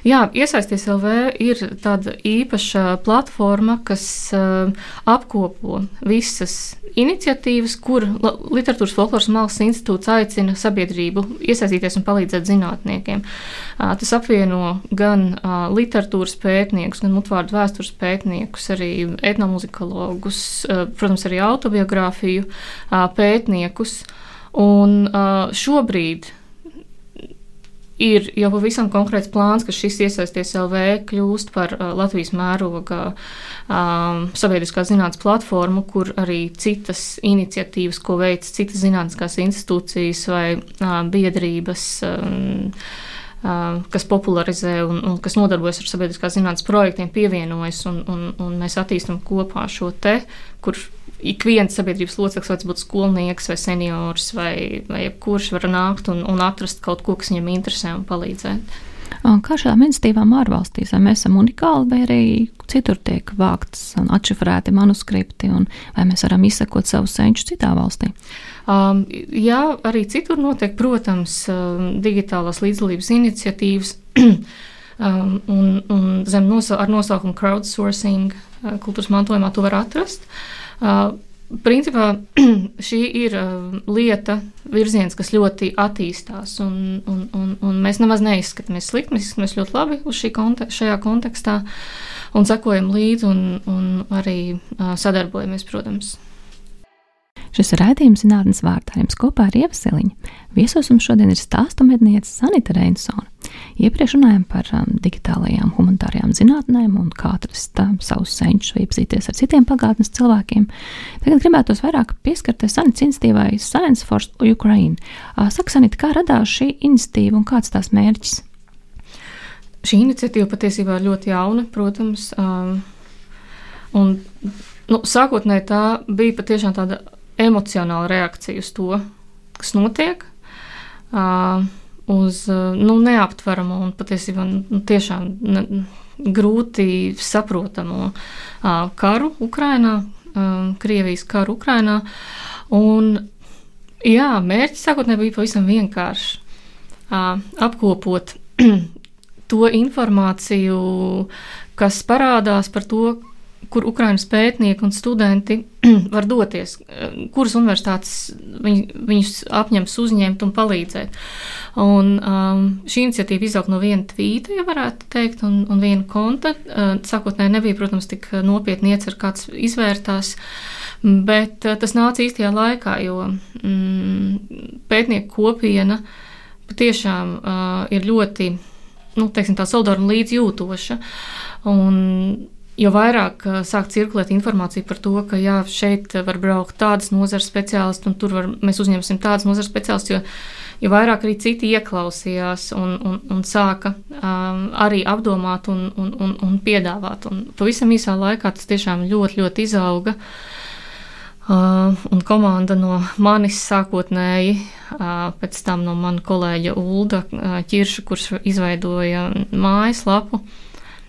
Jā, iesaisties LV ir tāda īpaša platforma, kas uh, apkopo visas iniciatīvas, kur Literatūras folkloras mākslas institūts aicina sabiedrību iesaistīties un palīdzēt zinātniekiem. Uh, tas apvieno gan uh, literatūras pētniekus, gan mutvārdu vēstures pētniekus, arī etnomuzikologus, uh, protams, arī autobiogrāfiju uh, pētniekus. Un uh, šobrīd ir jau pavisam konkrēts plāns, ka šis iesaisties LV kļūst par uh, Latvijas mēroga um, sabiedriskās zinātnes platformu, kur arī citas iniciatīvas, ko veic citas zinātniskās institūcijas vai uh, biedrības. Um, uh, kas popularizē un, un kas nodarbojas ar sabiedriskās zinātnes projektiem, pievienojas un, un, un mēs attīstām kopā šo te, kur ik viens sabiedrības loceklis, vai tas būtu skolnieks vai seniors, vai, vai kurš var nākt un, un atrast kaut ko, kas viņam interesē un palīdzēt. Kā šādām iniciatīvām ārvalstīs, vai mēs esam unikāli, vai arī citur tiek vāktas un atšifrēti manuskripti, un vai mēs varam izsekot savu senču citā valstī? Um, jā, arī citur notiek, protams, um, digitālās līdzdalības iniciatīvas. um, un, un zem nosa ar nosaukumu crowdsourcing uh, kultūras mantojumā to var atrast. Uh, principā šī ir uh, lieta, virziens, kas ļoti attīstās, un, un, un, un mēs nemaz neizskatāmies slikti. Mēs izskatāmies ļoti labi konte šajā kontekstā un sekojam līdzi un, un arī uh, sadarbojamies, protams. Šis raidījums zinātnes vārdā. Jums kopā ir Ievaseliņa. Viesos mums šodien ir stāstu medniece Sanita Reinsona. Iepriekš runājām par um, digitālajām humanitārajām zinātnēm un kā atrast um, savus senčus vai iepazīties ar citiem pagātnes cilvēkiem. Tagad gribētos vairāk pieskarties Sanitas iniciatīvai Science for Ukraine. Uh, saka, Sanita, kā radās šī iniciatīva un kāds tās mērķis? Šī iniciatīva patiesībā ir ļoti jauna, protams. Um, un, nu, sākotnēji tā bija patiešām tāda emocionāla reakcija uz to, kas notiek. Uh, uz nu, neaptveramu un patiesībā nu, tiešām ne, grūti saprotamu uh, karu Ukrajinā, uh, Krievijas karu Ukrajinā. Un, jā, mērķis sākotnēji bija pavisam vienkāršs uh, - apkopot to informāciju, kas parādās par to, kur Ukraiņas pētnieki un studenti var doties, kuras universitātes viņ, viņus apņems uzņemt un palīdzēt. Un, um, šī iniciatīva izauga no viena tvīta, ja varētu teikt, un, un viena konta. Uh, sākotnēji nebija, protams, tik nopietni iecer, kāds izvērtās. Bet uh, tas nāca īstajā laikā, jo mm, pētnieku kopiena patiešām uh, ir ļoti nu, teiksim, solidāra un līdzjūtoša. Un jo vairāk uh, sāk cirkulēt informācija par to, ka jā, šeit var braukt tādas nozares speciālisti, un tur var, mēs uzņemsim tādas nozares speciālistus, jo, jo vairāk arī citi ieklausījās un, un, un sāka um, arī apdomāt un, un, un, un piedāvāt. Un pavisam īsā laikā tas tiešām ļoti, ļoti izauga. Uh, un komanda no manis sākotnēji, uh, pēc tam no mana kolēģa Ulda uh, Čirša, kurš izveidoja mājaslapu, uh,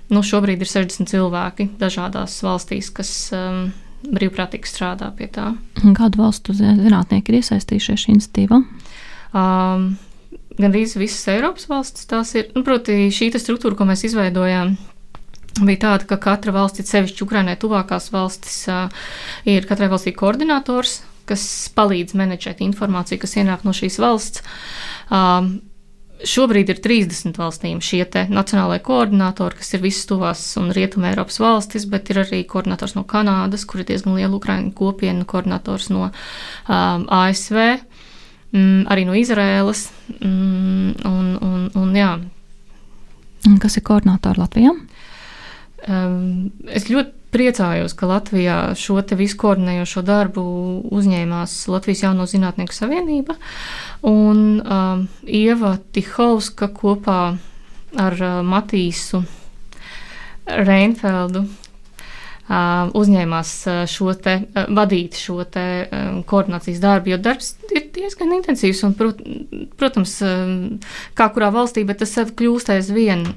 Nu, šobrīd ir 60 cilvēki dažādās valstīs, kas um, brīvprātīgi strādā pie tā. Kādu valstu zinātnieki ir iesaistījušies šajā iniciatīvā? Um, Gan arī visas Eiropas valstis tās ir. Nu, proti, šī struktūra, ko mēs izveidojām, bija tāda, ka katra valsts, sevišķi Ukrainai tuvākās valstis, uh, ir katrai valstī koordinators, kas palīdz menedžēt informāciju, kas ienāk no šīs valsts. Um, Šobrīd ir 30 valstīm šie nacionālajie koordinatori, kas ir visas tuvās un rietumē Eiropas valstis, bet ir arī koordinators no Kanādas, kur ir diezgan liela Ukraiņu kopiena, koordinators no um, ASV, mm, arī no Izraēlas. Mm, un, un, un, jā. Kas ir koordinatori Latvijā? Um, es ļoti priecājos, ka Latvijā šo visu koordinējošo darbu uzņēmās Latvijas Jauno Zinātnieku Savienība un um, Ieva Tihovska kopā ar uh, Matīsu Reinfeldu uzņēmās šo te, vadīt šo te koordinācijas darbu, jo darbs ir diezgan intensīvs un, protams, kā kurā valstī, bet tas kļūst aizvien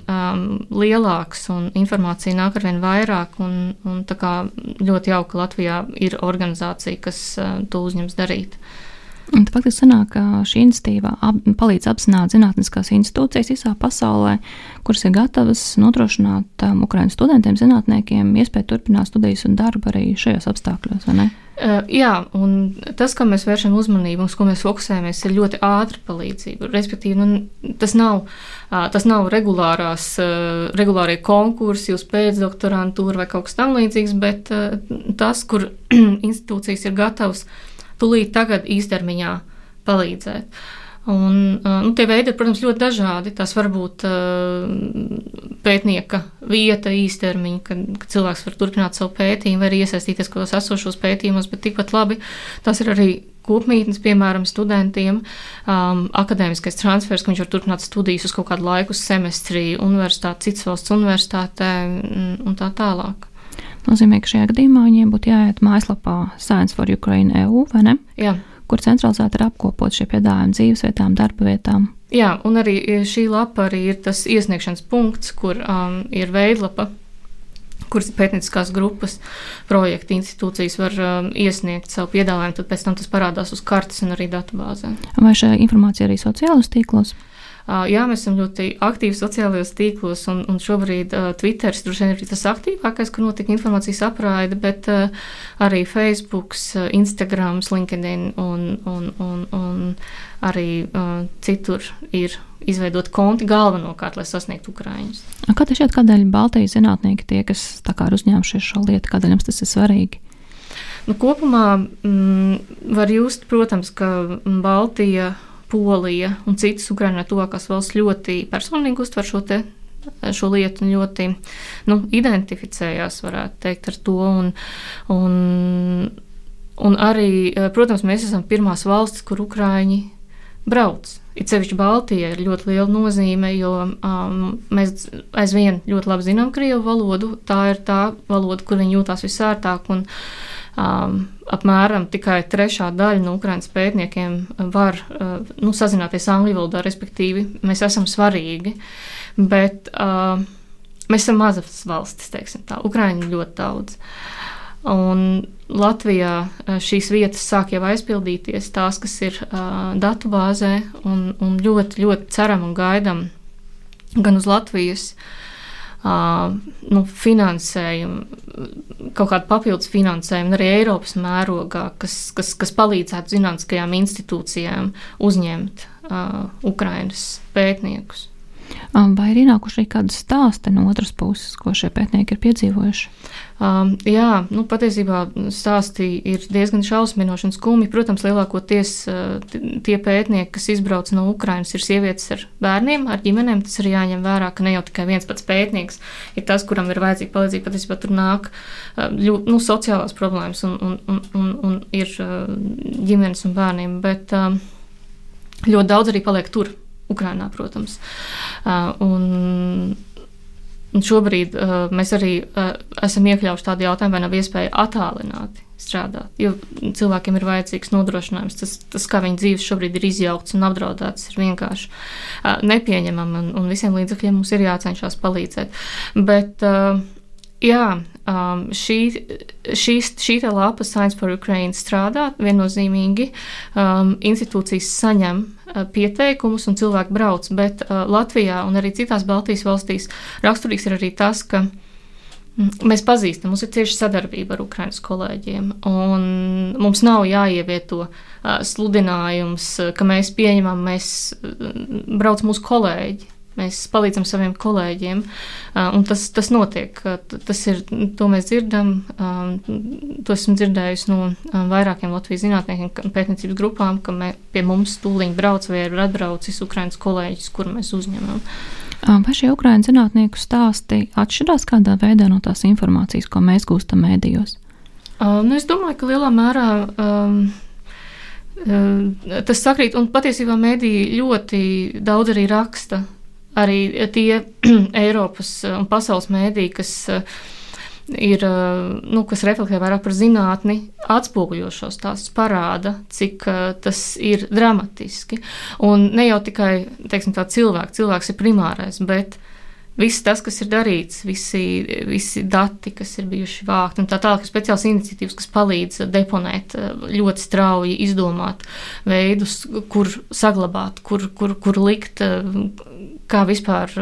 lielāks un informācija nāk arvien vairāk un, un tā kā ļoti jauka Latvijā ir organizācija, kas to uzņems darīt. Un faktiski sanāk, ka šī iniciatīva ap, palīdz apzināt zinātniskās institūcijas visā pasaulē, kuras ir gatavas nodrošināt um, Ukraiņu studentiem, zinātniekiem iespēju turpināt studijas un darbu arī šajos apstākļos. Uh, jā, un tas, kam mēs vēršam uzmanību, uz ko mēs fokusējamies, ir ļoti ātra palīdzība. Respektīvi, nu, tas nav, uh, tas nav regulārās, uh, regulārie konkursi uz pēcdoktorantūru vai kaut kas tamlīdzīgs, bet uh, tas, kur institūcijas ir gatavas tūlīt tagad īstermiņā palīdzēt. Un, nu, tie veidi ir, protams, ļoti dažādi. Tas var būt uh, pētnieka vieta īstermiņa, kad, kad cilvēks var turpināt savu pētījumu, vai arī iesaistīties kaut kādos esošos pētījumos, bet tikpat labi tas ir arī kopmītnes, piemēram, studentiem, um, akadēmiskais transfers, ka viņš var turpināt studijas uz kaut kādu laiku, semestrī, universitāte, cits valsts universitātē un, un tā tālāk nozīmē, ka šajā gadījumā viņiem būtu jāiet mājaslapā Science for Ukraine EU, vai ne? Jā. Kur centralizēti ir apkopot šie piedāvājumi dzīvesvietām, darba vietām. Jā, un arī šī lapa arī ir tas iesniegšanas punkts, kur um, ir veidlapa, kuras pētnieciskās grupas projekta institūcijas var um, iesniegt savu piedāvājumu, tad pēc tam tas parādās uz kartes un arī datubāzē. Vai šī informācija arī sociālos tīklos? Jā, mēs esam ļoti aktīvi sociālajos tīklos, un, un šobrīd Twitter droši vien ir tas aktīvākais, kur notiek informācijas apraide, bet arī Facebook, Instagram, LinkedIn un, un, un, un arī citur ir izveidot konti galvenokārt, lai sasniegtu Ukraiņus. Kā te šķiet, kādēļ Baltijas zinātnieki tie, kas tā kā ir uzņēmušies šo lietu, kādēļ jums tas ir svarīgi? Nu, kopumā mm, var just, protams, ka Baltija Polija un citas Ukraiņai tuvākās valsts ļoti personīgi uztver šo, te, šo lietu un ļoti nu, identificējās, varētu teikt, ar to. Un, un, un arī, protams, mēs esam pirmās valstis, kur Ukraiņi brauc. It sevišķi Baltijai ir ļoti liela nozīme, jo um, mēs aizvien ļoti labi zinām krievu valodu. Tā ir tā valoda, kur viņi jūtās visērtāk. Un, uh, Um, apmēram tikai trešā daļa no Ukraiņas pētniekiem var uh, nu, sazināties angļu valodā, respektīvi, mēs esam svarīgi. Bet uh, mēs esam mazas valstis, teiksim tā. Ukraiņa ļoti daudz. Un Latvijā uh, šīs vietas sāk jau aizpildīties, tās, kas ir uh, datubāzē, un, un ļoti, ļoti ceram un gaidam gan uz Latvijas uh, nu, finansējumu, kaut kādu papildus finansējumu, arī Eiropas mērogā, kas, kas, kas palīdzētu zinātniskajām institūcijām uzņemt uh, Ukraiņas pētniekus. Vai ir ienākuši arī kādi stāsti no otras puses, ko šie pētnieki ir piedzīvojuši? Um, jā, nu, patiesībā stāsti ir diezgan šausminoši un skumji. Protams, lielākoties uh, tie pētnieki, kas izbrauc no Ukrainas, ir sievietes ar bērniem, ar ģimenēm. Tas ir jāņem vērā, ka ne jau tikai viens pats pētnieks ir tas, kuram ir vajadzīga palīdzība. Patiesībā tur nāk uh, ļu, nu, sociālās problēmas un, un, un, un, un ir uh, ģimenes un bērniem. Bet, um, ļoti daudz arī paliek tur Ukrainā, protams. Un, Un šobrīd uh, mēs arī uh, esam iekļaujuši tādu jautājumu, vai nav iespēja attālināti strādāt. Jo cilvēkiem ir vajadzīgs nodrošinājums. Tas, tas kā viņa dzīves šobrīd ir izjaukts un apdraudēts, ir vienkārši uh, nepieņemami. Un, un visiem līdzekļiem mums ir jācenšas palīdzēt. Bet, uh, jā, um, šī, šī, šī lapa Science for Ukraine strādā viennozīmīgi. Um, institūcijas saņem uh, pieteikumus un cilvēki brauc, bet uh, Latvijā un arī citās Baltijas valstīs raksturīgs ir arī tas, ka mm, Mēs pazīstam, mums ir cieša sadarbība ar Ukraiņas kolēģiem. Mums nav jāievieto uh, sludinājums, ka mēs pieņemam, mēs uh, brauc mūsu kolēģi. Mēs palīdzam saviem kolēģiem, un tas, tas notiek. Tas ir, to mēs dzirdam, to esmu dzirdējusi no vairākiem Latvijas zinātniekiem, pētniecības grupām, ka mē, pie mums tūlīt brauc vai ir atbraucis Ukraiņas kolēģis, kuru mēs uzņemam. Vai šie Ukraiņu zinātnieku stāsti atšķirās kādā veidā no tās informācijas, ko mēs gūstam mēdījos? Nu, es domāju, ka lielā mērā um, tas sakrīt, un patiesībā mēdīji ļoti daudz arī raksta arī tie Eiropas un pasaules mēdī, kas ir, nu, kas reflektē vairāk par zinātni, atspoguļo šos stāstus, parāda, cik tas ir dramatiski. Un ne jau tikai, teiksim, tā cilvēks, cilvēks ir primārais, bet Viss tas, kas ir darīts, visi, visi dati, kas ir bijuši vākti, un tā tālāk, ir speciāls iniciatīvas, kas palīdz deponēt ļoti strauji, izdomāt veidus, kur saglabāt, kur, kur, kur likt, kā vispār.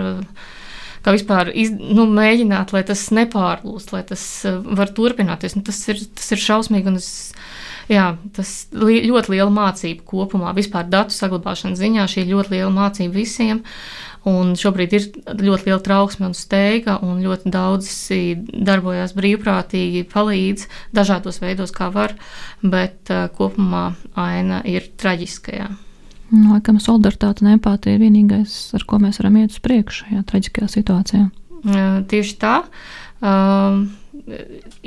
Kā vispār iz, nu, mēģināt, lai tas nepārlūst, lai tas var turpināties. Nu, tas, ir, tas ir šausmīgi. Es, jā, tas li, ļoti liela mācība kopumā. Vispār datu saglabāšanas ziņā šī ir ļoti liela mācība visiem. Un šobrīd ir ļoti liela trauksme un steiga, un ļoti daudzi darbojas brīvprātīgi, palīdz dažādos veidos, kā var, bet uh, kopumā aina ir traģiskajā. Nu, laikam, solidaritāte un empātija ir vienīgais, ar ko mēs varam iet uz priekšu šajā traģiskajā situācijā. Uh, tieši tā. Uh,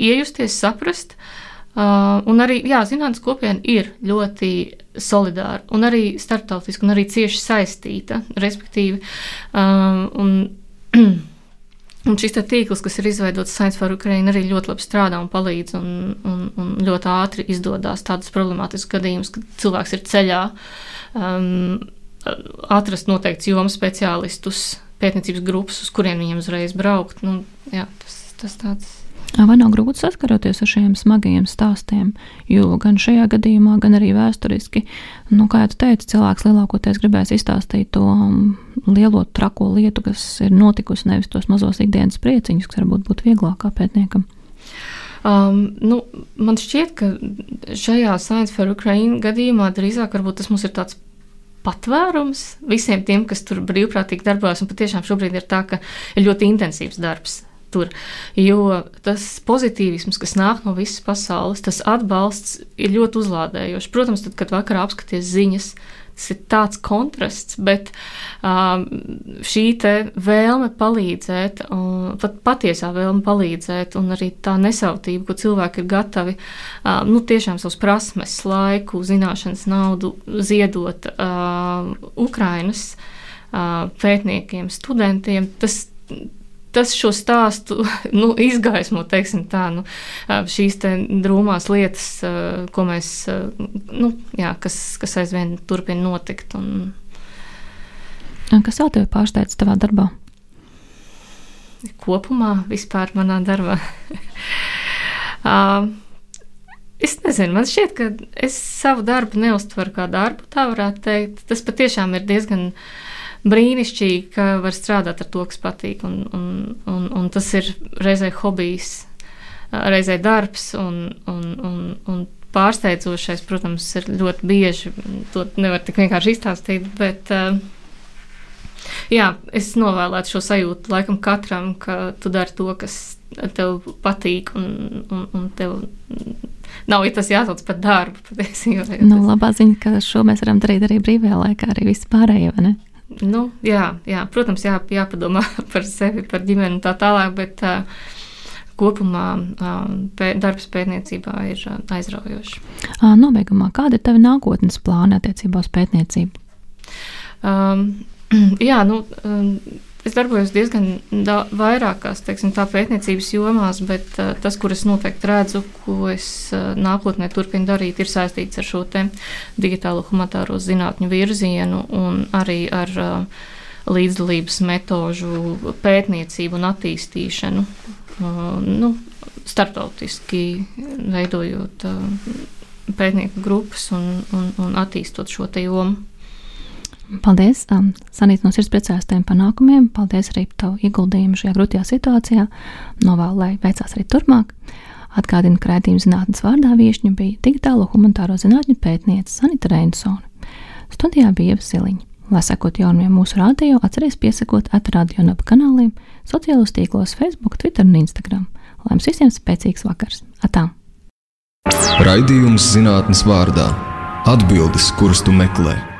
iejusties, saprast. Uh, un arī zinātnīs kopiena ir ļoti solidāra un arī starptautiska un arī cieši saistīta. Respektīvi, um, un, un šis tīkls, kas ir izveidots Science for Ukraine, arī ļoti labi strādā un palīdz un, un, un ļoti ātri izdodas tādus problemātiskus gadījumus, kad cilvēks ir ceļā. Um, atrast noteikts jomas speciālistus, pētniecības grupas, uz kuriem viņiem uzreiz braukt. Nu, jā, tas, tas tāds Vai nav grūti saskaroties ar šiem smagajiem stāstiem? Jo gan šajā gadījumā, gan arī vēsturiski, nu, kā jau teicu, cilvēks lielākoties gribēs izstāstīt to um, lielo trako lietu, kas ir notikusi, nevis tos mazos ikdienas prieciņus, kas varbūt būtu vieglāk pētniekam. Um, nu, man šķiet, ka šajā Science for Ukraine gadījumā drīzāk tas mums ir tāds patvērums visiem tiem, kas tur brīvprātīgi darbojas. Un patiešām šobrīd ir tā, ka ir ļoti intensīvs darbs tur. Jo tas pozitīvisms, kas nāk no visas pasaules, tas atbalsts ir ļoti uzlādējošs. Protams, tad, kad vakarā apskaties ziņas, tas ir tāds kontrasts, bet um, šī vēlme palīdzēt, um, pat patiesā vēlme palīdzēt, un arī tā nesautība, ko cilvēki ir gatavi um, nu, tiešām savus prasmes, laiku, zināšanas, naudu ziedot um, Ukrainas uh, pētniekiem, studentiem, tas tas šo stāstu nu, izgaismo, teiksim tā, nu, šīs drūmās lietas, ko mēs, nu, jā, kas, kas aizvien turpina notikt. Un... Kas vēl tevi pārsteidz tavā darbā? Kopumā vispār manā darbā. Es nezinu, man šķiet, ka es savu darbu neuztveru kā darbu, tā varētu teikt. Tas patiešām ir diezgan uh, brīnišķīgi, ka var strādāt ar to, kas patīk. Un, un, un, un tas ir reizē hobijs, reizē darbs un, un, un, un pārsteidzošais, protams, ir ļoti bieži. To nevar tik vienkārši izstāstīt, bet uh, jā, es novēlētu šo sajūtu laikam katram, ka tu dari to, kas tev patīk, un, un, un tev nav ja tas jāsauc par darbu. Patiesībā, nu, labā ziņa, ka šo mēs varam darīt arī brīvajā laikā, arī viss pārējie, vai ne? Nu, jā, jā, protams, jā, jāpadomā par sevi, par ģimeni un tā tālāk, bet uh, kopumā pē, darbs pētniecībā ir aizraujošs. Nobeigumā, kāda ir tava nākotnes plāna attiecībā uz pētniecību? Um, jā, nu, es darbojos diezgan da, vairākās teiksim, pētniecības jomās, bet uh, tas, kur es noteikti redzu, ko es uh, nākotnē turpinu darīt, ir saistīts ar šo digitālo humanitāro zinātņu virzienu un arī ar uh, līdzdalības metožu pētniecību un attīstīšanu nu, startautiski veidojot pētnieku grupas un, un, un attīstot šo jomu. Paldies, um, Sanīt, no sirds priecājos tiem panākumiem. Paldies arī par tavu ieguldījumu šajā grūtajā situācijā. Novēlu, lai veicās arī turpmāk. Atgādinu, ka raidījuma zinātnes vārdā viešņa bija digitālo humanitāro zinātņu pētniece Sanita Reinsone. Studijā bija Ieva Siliņa. Lai sekot jaunumiem mūsu rādio, atcerieties piesakot atrādio naba kanāliem, sociālos tīklos, Facebook, Twitter un Instagram. Lai jums visiem spēcīgs vakars! Atā! Raidījums zinātnes vārdā - atbildes, kuras tu meklē.